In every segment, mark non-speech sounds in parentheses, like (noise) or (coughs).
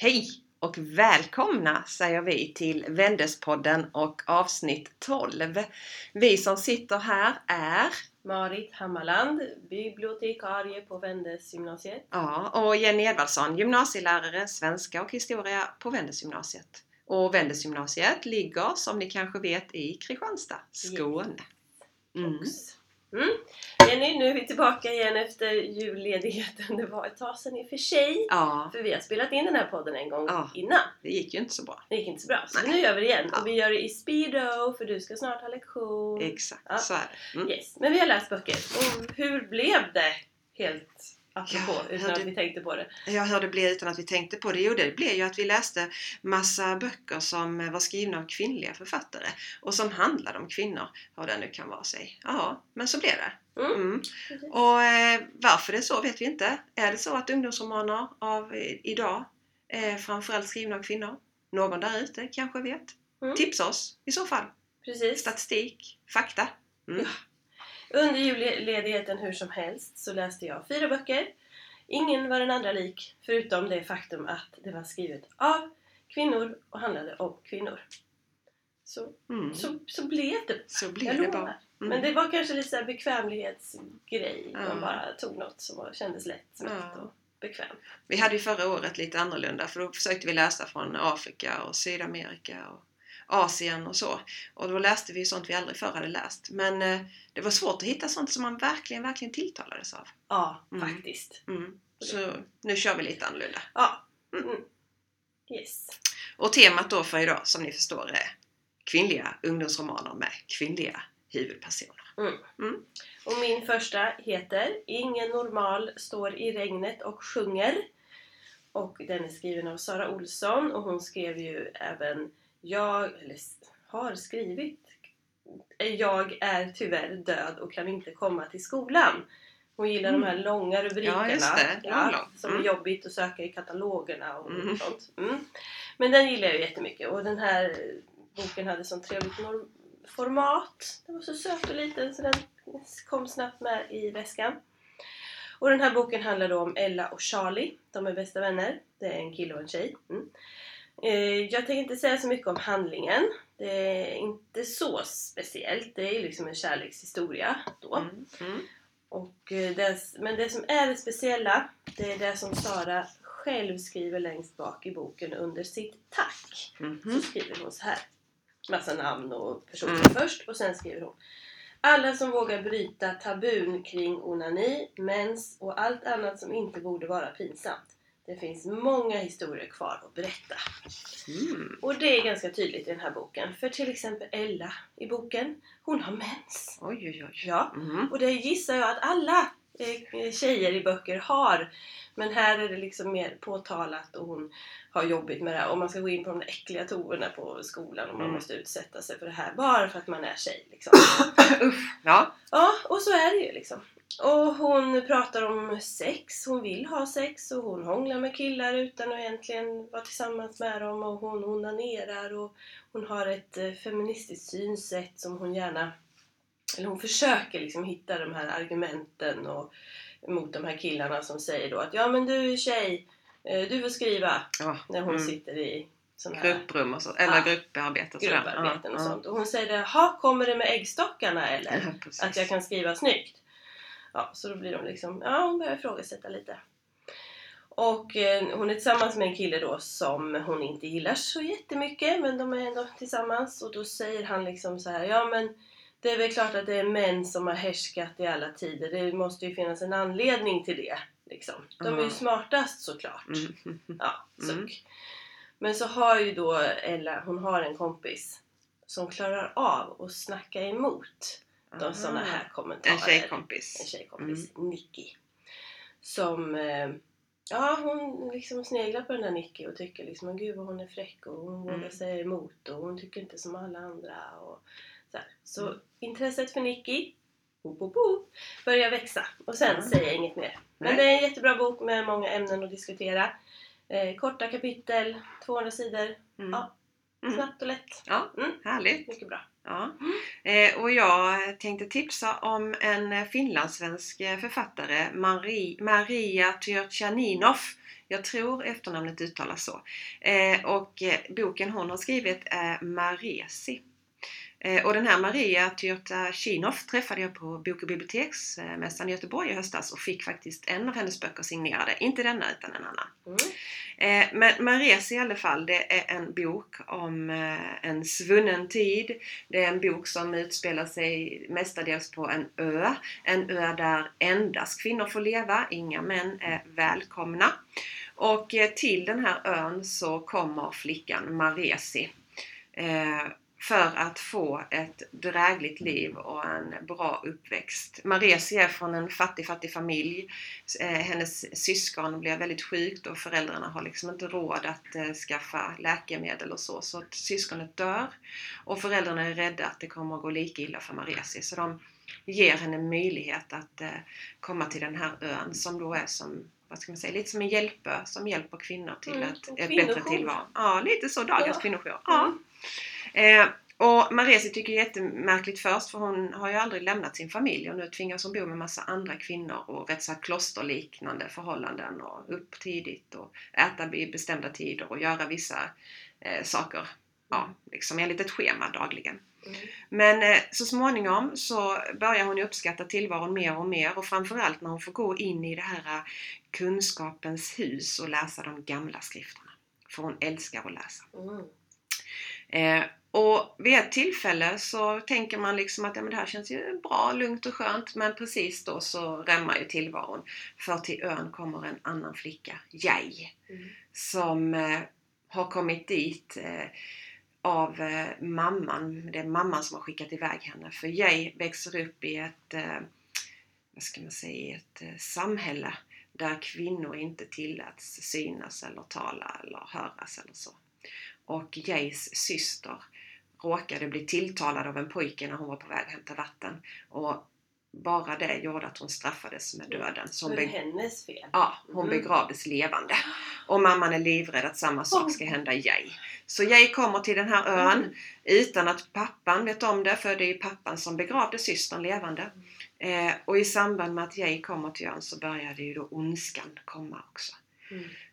Hej och välkomna säger vi till Vändespodden och avsnitt 12. Vi som sitter här är Marit Hammarland, bibliotekarie på Vändesgymnasiet. ja, och Jenny Edvardsson, gymnasielärare svenska och historia på Vändesgymnasiet. Och Vändesgymnasiet ligger som ni kanske vet i Kristianstad, Skåne. Mm. Mm. Jenny, nu är vi tillbaka igen efter julledigheten. Det var ett tag sedan i och för sig. Ja, För vi har spelat in den här podden en gång Ja. innan. det gick ju inte så bra. Det gick inte så bra. Så Nej. nu gör vi det igen. Ja. Och vi gör det i speedo för du ska snart ha lektion. Exakt, Ja. så är det. Mm. Yes. Men vi har läst böcker. Och hur blev det? Helt apropå, Ja, utan hur att vi tänkte på det. Ja, hur det blev utan att vi tänkte på det? Jo, det blev ju att vi läste massa böcker som var skrivna av kvinnliga författare och som handlade om kvinnor, vad det nu kan vara sig. Ja, men så blev det. Mm. Mm. Och eh, varför det är så vet vi inte. Är det så att ungdomsromaner av eh, idag är framförallt skrivna av kvinnor? Någon där ute kanske vet? Mm. Tipsa oss i så fall. Precis. Statistik, fakta. Mm. Under julledigheten hur som helst så läste jag fyra böcker. Ingen var den andra lik, förutom det faktum att det var skrivet av kvinnor och handlade om kvinnor. Så, Mm. så, så blev det. Så Jag blev det bara. Mm. Men det var kanske lite så bekvämlighetsgrej. Ja. Man bara tog något som var, kändes lätt, Ja. och bekvämt. Vi hade ju förra året lite annorlunda för då försökte vi läsa från Afrika och Sydamerika och Asien och så. Och då läste vi sånt vi aldrig förr hade läst. Men eh, det var svårt att hitta sånt som man verkligen, verkligen tilltalades av. Ja, Mm. faktiskt. Mm. Så nu kör vi lite annorlunda. Ja. Mm. Mm. Yes. Och temat då för idag, som ni förstår, är kvinnliga ungdomsromaner med kvinnliga huvudpersoner. Och min första heter Ingen normal står i regnet och sjunger. Och den är skriven av Sara Olsson och hon skrev ju även Jag, eller har skrivit Jag är tyvärr död och kan inte komma till skolan. Hon gillar de här långa rubrikerna. Mm. Ja. Lång, lång. Som Mm. är jobbigt att söka i katalogerna och Mm. sånt. Mm. Men den gillar jag jättemycket och den här boken hade sånt trevligt format. Den var så söt och liten så den kom snabbt med i väskan. Och den här boken handlar då om Ella och Charlie. De är bästa vänner. Det är en kille och en tjej. Mm. Eh, Jag tänker inte säga så mycket om handlingen. Det är inte så speciellt. Det är liksom en kärlekshistoria då. Mm. Mm. Och eh, det, men det som är det speciella, det är det som Sara själv skriver längst bak i boken under sitt tack. Så Mhm. skriver hon så här. Massa namn och personer Mm. först och sen skriver hon. Alla som vågar bryta tabun kring onani, mens och allt annat som inte borde vara pinsamt. Det finns många historier kvar att berätta. Mm. Och det är ganska tydligt i den här boken. För till exempel Ella i boken, hon har mens. Oj, oj, oj. Ja, Mhm. och det gissar jag att alla eh, tjejer i böcker har. Men här är det liksom mer påtalat och hon har jobbigt med det här. Och man ska gå in på de äckliga toorna på skolan och man Mm. måste utsätta sig för det här bara för att man är tjej. Liksom. (coughs) Ja. Ja, och så är det ju liksom. Och hon pratar om sex, hon vill ha sex och hon hånglar med killar utan att egentligen vara tillsammans med dem och hon onanerar och hon har ett eh, feministiskt synsätt som hon gärna eller hon försöker liksom hitta de här argumenten och, mot de här killarna som säger då att ja men du är tjej, eh, du får skriva ja. när hon Mm. sitter i sådana här Grupprum och så, eller Ja. grupparbete och grupparbeten och Ja, sånt. Och hon säger det, ha kommer det med äggstockarna eller? Att jag kan skriva snyggt. Ja, så då blir de liksom, ja hon börjar ifrågasätta lite. Och eh, hon är tillsammans med en kille då som hon inte gillar så jättemycket men de är ändå tillsammans och då säger han liksom så här, ja men det är väl klart att det är män som har härskat i alla tider. Det måste ju finnas en anledning till det. Liksom. De är ju smartast såklart. Mm. Ja, (laughs) suck. Mm. Men så har ju då Ella, hon har en kompis som klarar av att snacka emot Aha. sådana här kommentarer. En tjejkompis. En tjejkompis, Nicky. Som, eh, ja hon liksom sneglar på den här Nicky och tycker liksom, gud vad hon är fräck och hon Mm. vågar säga emot och hon tycker inte som alla andra och så, här. så Mm. intresset för Nicky bo, bo, bo, börjar växa och sen Mm. säger jag inget mer. Men Nej. det är en jättebra bok med många ämnen att diskutera. Eh, korta kapitel, 200 sidor, Mm. Ja. Mm. snabbt och lätt. Ja, Mm. härligt. Mycket bra. Ja. Eh, och jag tänkte tipsa om en eh, finlandssvensk eh, författare, Marie, Maria Tyrtjaninoff. Jag tror efternamnet uttalas så. Eh, och eh, boken hon har skrivit är Maresi. Eh, och den här Maria Tyrtashinov träffade jag på Bok och biblioteksmässan i Göteborg i höstas och fick faktiskt en av hennes böcker signerade. Inte denna utan en annan. Mm. Eh, Men Mares i alla fall, det är en bok om eh, en svunnen tid. Det är en bok som utspelar sig mestadels på en ö. En ö där endast kvinnor får leva, inga män är välkomna. Och till den här ön så kommer flickan Maresi. För att få ett drägligt liv och en bra uppväxt. Maresi är från en fattig, fattig familj. Eh, hennes syskon blir väldigt sjukt och föräldrarna har liksom inte råd att eh, skaffa läkemedel och så. Så att syskonet dör och föräldrarna är rädda att det kommer att gå lika illa för Maresi. Så de ger henne möjlighet att eh, komma till den här ön som då är som vad ska man säga, lite som en hjälpö som hjälper kvinnor till Mm, ett, ett bättre tillvaro. Ja, lite så dagens Ja. kvinnojour. Ja. Eh, och Maresi tycker jättemärkligt först för hon har ju aldrig lämnat sin familj och nu tvingas hon bo med massa andra kvinnor och rätt så här klosterliknande förhållanden och upp tidigt och äta vid bestämda tider och göra vissa eh, saker ja, liksom enligt ett schema dagligen. Mm. Men eh, så småningom så börjar hon uppskatta tillvaron mer och mer och framförallt när hon får gå in i det här eh, kunskapens hus och läsa de gamla skrifterna. För hon älskar att läsa. Mm. Eh, och vid ett tillfälle så tänker man liksom att ja, men det här känns ju bra, lugnt och skönt. Men precis då så rämmar ju tillvaron. För till ön kommer en annan flicka, Jai, Mm. som eh, har kommit dit eh, av eh, mamman. Det är mamman som har skickat iväg henne. För Jai växer upp i ett, eh, vad ska man säga, ett eh, samhälle där kvinnor inte tilläts synas eller tala eller höras eller så. Och Jais syster råkade bli tilltalad av en pojke när hon var på väg att hämta vatten. Och bara det gjorde att hon straffades med döden. Så hon, det är be- hennes fel. ja, hon Mm. begravdes levande. Och mamman är livrädd att samma sak ska hända Jai. Så Jai kommer till den här ön Mm. utan att pappan vet om det, för det är ju pappan som begravde systern levande. Eh, och i samband med att Jai kommer till ön så började ju då ondskan komma också.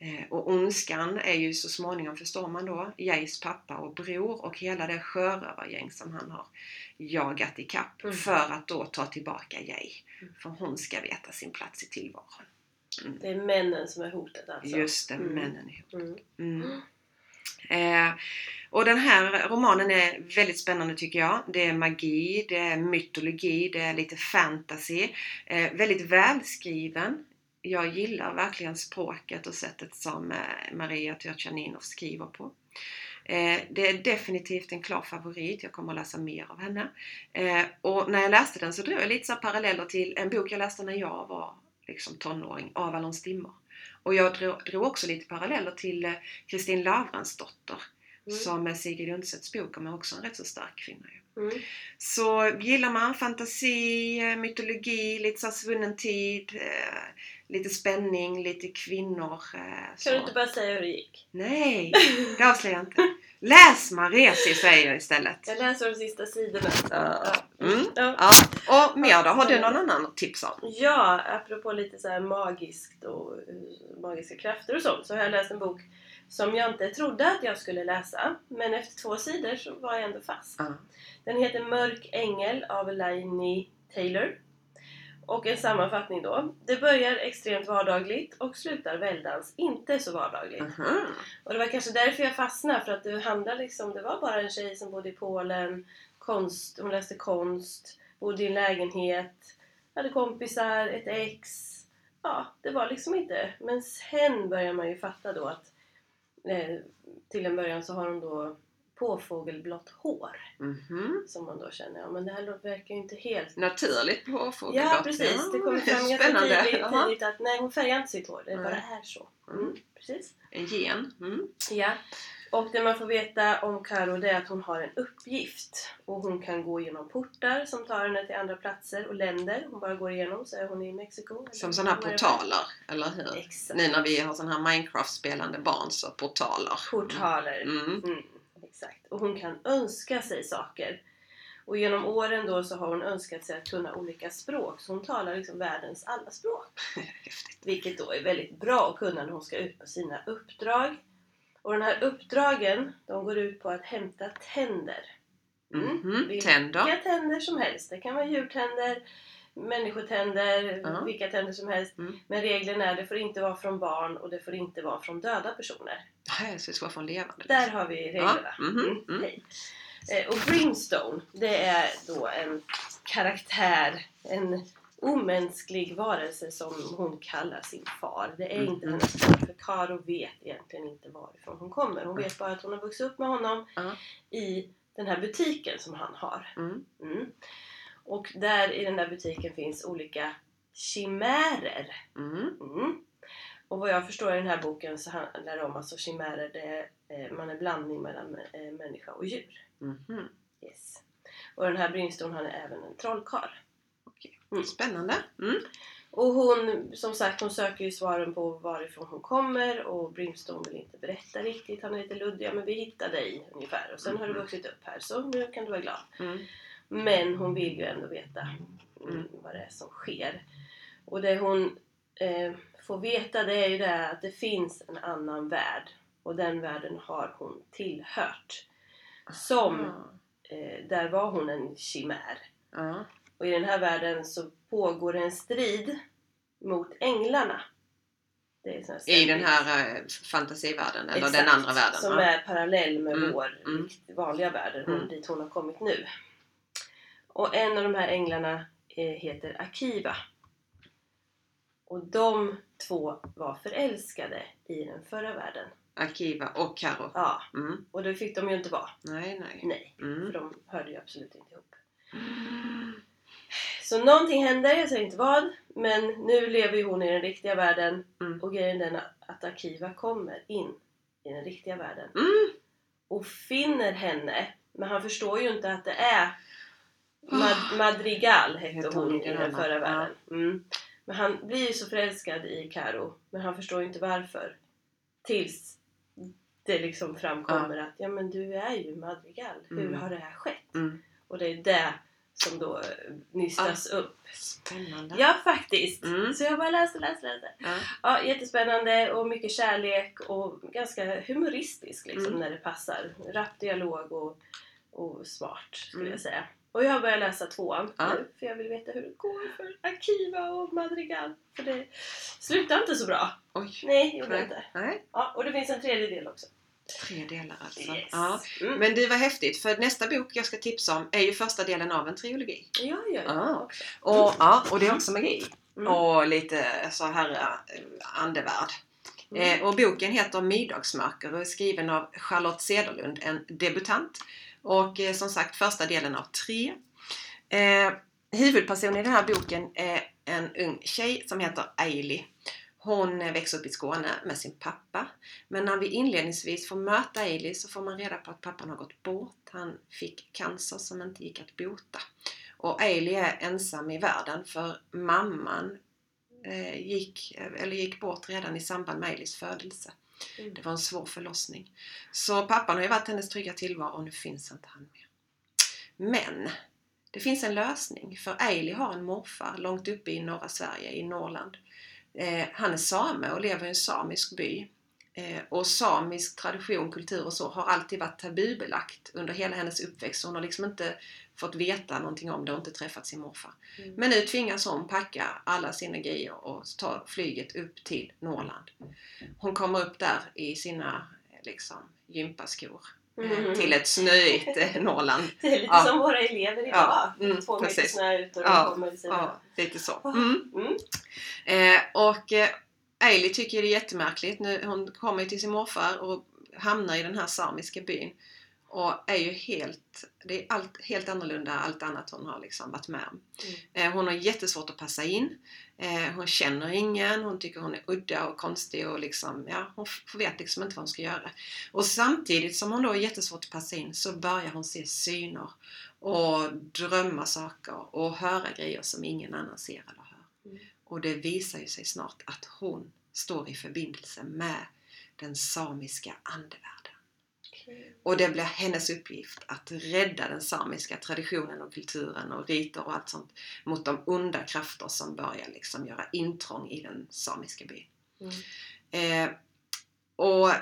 Eh, och ondskan är ju så småningom, förstår man då, Jais pappa och bror och hela det sjörövargäng som han har jagat i kapp Mm. för att då ta tillbaka Jai. Mm. För hon ska veta sin plats i tillvaron. Mm. Det är männen som är hotet alltså. Just det, Mm. männen ihop. Mm. Mm. Eh, och den här romanen är väldigt spännande tycker jag. Det är magi, det är mytologi, det är lite fantasy. Eh, väldigt välskriven. Jag gillar verkligen språket och sättet som eh, Maria Tyrtjaninov skriver på. Eh, det är definitivt en klar favorit. Jag kommer att läsa mer av henne. Eh, och när jag läste den så drog jag lite så paralleller till en bok jag läste när jag var liksom tonåring, Avalons dimmor. Och jag drog, drog också lite paralleller till Kristin Lavransdotter Mm. som är Sigrid Undsetts bok om är också en rätt så stark kvinna. Mm. Så gillar man fantasi, mytologi, lite så svunnen tid, lite spänning, lite kvinnor. Eh, så. Kan du inte bara säga hur det gick? Nej, det avslöjar jag inte. Läs Maresi säger jag istället. Jag läser de sista sidorna. Ja. Mm. Ja. Ja, och mer då? Har du någon annan att tipsa om? Ja, apropå lite så här magiskt och eh, magiska krafter och så, så har jag läst en bok som jag inte trodde att jag skulle läsa. Men efter två sidor så var jag ändå fast. Ja. Den heter Mörk ängel av Laini Taylor. Och en sammanfattning då. Det börjar extremt vardagligt och slutar väldans inte så vardagligt. Mhm. Och det var kanske därför jag fastnade, för att det handlade liksom, det var bara en tjej som bodde i Polen, konst, hon läste konst, bodde i en lägenhet, hade kompisar, ett ex. Ja, det var liksom inte. Men sen börjar man ju fatta då att eh, till en början så har hon då påfågelblått hår. Mhm. Som man då känner, ja men det här verkar ju inte helt... Naturligt påfågelblått. Ja precis, det kommer fram ganska tidigt, tidigt att nej hon färgar inte sitt hår, det Nej. bara är så. Mm. Mm, precis. En gen. Mm. Ja. Och det man får veta om Karo det är att hon har en uppgift. Och hon kan gå genom portar som tar henne till andra platser och länder. Hon bara går igenom så är hon i Mexiko. Som sådana här portaler, eller hur? Exakt. Nu när vi har sådana här Minecraft-spelande barn så portaler. Portaler. Mm. Mm. Och hon kan önska sig saker. Och genom åren då så har hon önskat sig att kunna olika språk så hon talar liksom världens alla språk. (laughs) Häftigt. Vilket då är väldigt bra att kunna när hon ska ut på sina uppdrag. Och den här uppdragen, de går ut på att hämta tänder. Mm. Mhm. Vilka Tänder. tänder som helst. Det kan vara djurtänder, människotänder, Ja. vilka tänder som helst. Mm. Men reglerna är det får inte vara från barn och det får inte vara från döda personer. Nej, så det ska vara från levande. Där har vi reglerna. Ja, mhm, Mm, mm. hej. Eh, Och Brimstone, det är då en karaktär, en omänsklig varelse som hon kallar sin far. Det är inte Mhm. hennes far, för Karo vet egentligen inte varifrån hon kommer. Hon vet bara att hon har vuxit upp med honom Ja. i den här butiken som han har. Mm. Mm. Och där i den där butiken finns olika chimärer. Mm. Mm. Och vad jag förstår i den här boken så handlar det om alltså chimärer, det är, eh, man är blandning mellan eh, människa och djur. Mhm. Yes. Och den här Brimstone han är även en trollkarl. Okej. Mm. Spännande. Mm. Och hon, som sagt, hon söker ju svaren på varifrån hon kommer och Brimstone vill inte berätta riktigt. Han är lite luddig. Ja, men vi hittar dig ungefär och sen har du Mhm. vuxit upp här så nu kan du vara glad. Mm. Men hon vill ju ändå veta mm, Mm. vad det är som sker. Och det hon eh, får veta det är ju det att det finns en annan värld. Och den världen har hon tillhört. Som, Ja. eh, där var hon en chimär. Ja. Och i den här världen så pågår en strid mot änglarna. I den här eh, fantasivärlden, eller Exakt, den andra världen. Som ja. är parallell med Mm, vår mm. vanliga värld, Mm. dit hon har kommit nu. Och en av de här änglarna eh, heter Akiva. Och de två var förälskade i den förra världen. Akiva och Karo. Ja, Mm. och det fick de ju inte vara. Nej, nej. Nej, för Mm. de hörde ju absolut inte ihop. Mm. Så någonting händer, jag säger inte vad. Men nu lever ju hon i den riktiga världen. Mm. Och grejen är den att Akiva kommer in i den riktiga världen. Mm. och finner henne. Men han förstår ju inte att det är Mad- Madrigal hette hon i den förra ja. världen. Mm. Men han blir ju så förälskad i Karo men han förstår ju inte varför. Tills det liksom framkommer att ja men du är ju Madrigal. Hur Mm. har det här skett? Mm. Och det är det som då nystas upp. Spännande. Ja faktiskt! Mm. Så jag bara läste, läste, läste. Ja. Ja, jättespännande och mycket kärlek och ganska humoristisk liksom Mm. när det passar. Rapp dialog och, och smart skulle Mm. jag säga. Och jag har börjat läsa tvåan Ja. nu för jag vill veta hur det går för Akiva och Madrigal. För det slutar inte så bra. Oj. Nej, gjorde Nej. inte. Nej. Ja, och det finns en tredje del också. Tre delar alltså. Yes. Ja. Mm. Men det var häftigt för nästa bok jag ska tipsa om är ju första delen av en trilogi. Ja, ja, ja. Och, ja, och det är också magi. Mm. Och lite så här eh, andevärld. Mm. Eh, och boken heter Middagsmörker och är skriven av Charlotte Cederlund, en debutant. Och eh, som sagt första delen av tre. Eh, huvudpersonen i den här boken är en ung tjej som heter Ailey. Hon eh, växer upp i Skåne med sin pappa. Men när vi inledningsvis får möta Ailey så får man reda på att pappan har gått bort. Han fick cancer som inte gick att bota. Och Ailey är ensam i världen för mamman eh, gick, eller gick bort redan i samband med Aileys födelse. Mm. Det var en svår förlossning. Så pappan har ju varit hennes trygga tillvaro och nu finns inte han mer. Men det finns en lösning för Eili har en morfar långt uppe i norra Sverige, i Norrland. Eh, han är same och lever i en samisk by. Eh, och samisk tradition, kultur och så har alltid varit tabubelagt under hela hennes uppväxt. Hon har liksom inte fått veta någonting om det och inte träffat sin morfar. Mm. Men nu tvingas hon packa alla sina grejer och ta flyget upp till Norrland. Hon kommer upp där i sina eh, liksom, gympaskor eh, Mhm. till ett snöigt Norrland. (laughs) Det är lite Ja. som våra elever idag. Ja, mm, Två meter snö ut och Ja, de kommer i sina... Ja, lite så. Ah. Mm. Mm. Eh, och Ailey tycker det är jättemärkligt. Nu, hon kommer till sin morfar och hamnar i den här samiska byn. Och är ju helt, det är allt, helt annorlunda allt annat hon har liksom varit med om. Mm. Eh, hon har jättesvårt att passa in. Eh, hon känner ingen, hon tycker hon är udda och konstig och liksom, ja, hon vet liksom inte vad hon ska göra. Och samtidigt som hon då är jättesvårt att passa in så börjar hon se syner och drömma saker och höra grejer som ingen annan ser eller hör. Mm. Och det visar ju sig snart att hon står i förbindelse med den samiska andevärlden. Okej. Och det blir hennes uppgift att rädda den samiska traditionen och kulturen och riter och allt sånt mot de onda krafter som börjar liksom göra intrång i den samiska byn. Mm. Eh, och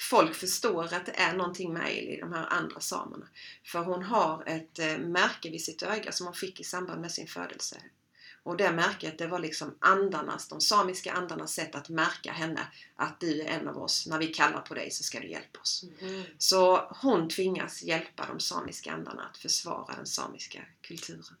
folk förstår att det är någonting med Aili, de här andra samerna. För hon har ett eh, märke vid sitt öga som hon fick i samband med sin födelse. Och det märket det var liksom andarnas, de samiska andarnas sätt att märka henne att du är en av oss. När vi kallar på dig så ska du hjälpa oss. Mhm. Så hon tvingas hjälpa de samiska andarna att försvara den samiska kulturen.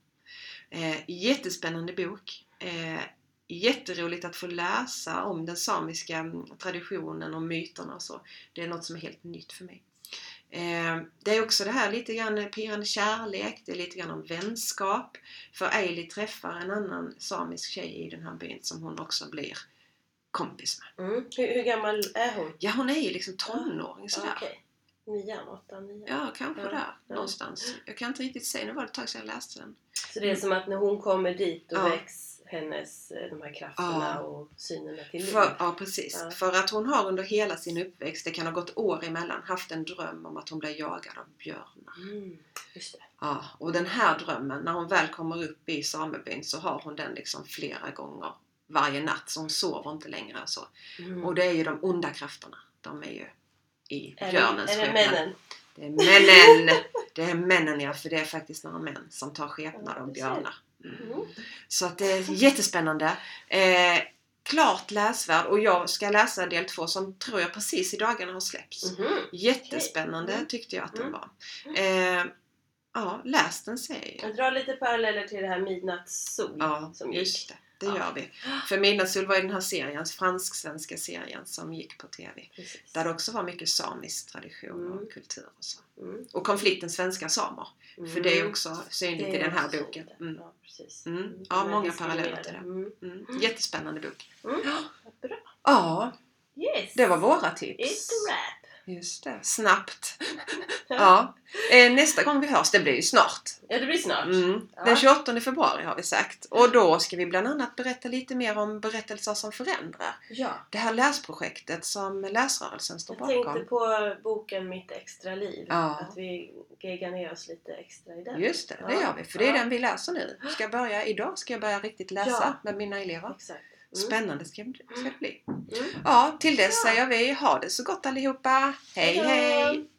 Eh, jättespännande bok. Eh, jätteroligt att få läsa om den samiska mm, traditionen och myterna och så. Det är något som är helt nytt för mig. Eh, det är också det här lite grann pirrande kärlek, det är lite grann om vänskap. För Ailey träffar en annan samisk tjej i den här byn som hon också blir kompis med. Mm. Hur, hur gammal är hon? Ja, hon är ju liksom tonåring sådär. Okej. Nian, åttan, nian. Ja, kanske Ja, där ja. någonstans. Jag kan inte riktigt säga, nu var det ett tag sedan jag läste den. Så det är som att när hon kommer dit då Ja. väcks hennes, eh, de här krafterna Ja. och synerna till liv. För, ja, precis. Ja. För att hon har under hela sin uppväxt, det kan ha gått år emellan, haft en dröm om att hon blir jagad av björnar. Mm. Ja, och den här drömmen, när hon väl kommer upp i samebyn så har hon den liksom flera gånger varje natt, så hon sover inte längre och så. Mm. Och det är ju de onda krafterna. De är ju i är, björnens det, är det skepnad. männen? Det är männen! Det är männen ja, för det är faktiskt några män som tar skepnad av björnar. Mm. Mm. Så att det är jättespännande. Eh, klart läsvärd och jag ska läsa del två som tror jag precis i dagarna har släppts. Mhm. Jättespännande Mm. tyckte jag att den Mm. var. Eh, ja, läs den säger jag. Jag drar lite paralleller till det här Midnattssol Ja, som gick. Det. Ja. gör vi. För Midnattssol var ju den här serien, fransk-svenska serien som gick på TV. Precis. Där det också var mycket samisk tradition Mm. och kultur och så. Mm. Och konflikten svenska samer. För det är också synligt i den här boken. Mm. Ja, precis. Mm. Mm. Ja, många paralleller till det. Mm. Mm. Jättespännande bok. Mm. Bra. Ja, Yes! det var våra It's tips. a wrap! Just det, snabbt. (laughs) Ja. Eh, nästa gång vi hörs, det blir ju snart. Ja, det blir snart. Mm. Ja. Den 28 februari har vi sagt. Och då ska vi bland annat berätta lite mer om berättelser som förändrar. Ja. Det här läsprojektet som läsrörelsen står Jag tänkte bakom. på boken Mitt extra liv. Ja. Att vi geggar ner oss lite extra i den. Just det, det Ja. gör vi. För det är den vi läser nu. Ska börja idag? Ska jag börja riktigt läsa med mina elever? Exakt. Mm. Spännande ska det ska det bli. Mm. Ja, till dess Ja. säger vi ha det så gott allihopa. Hej Hejdå! hej!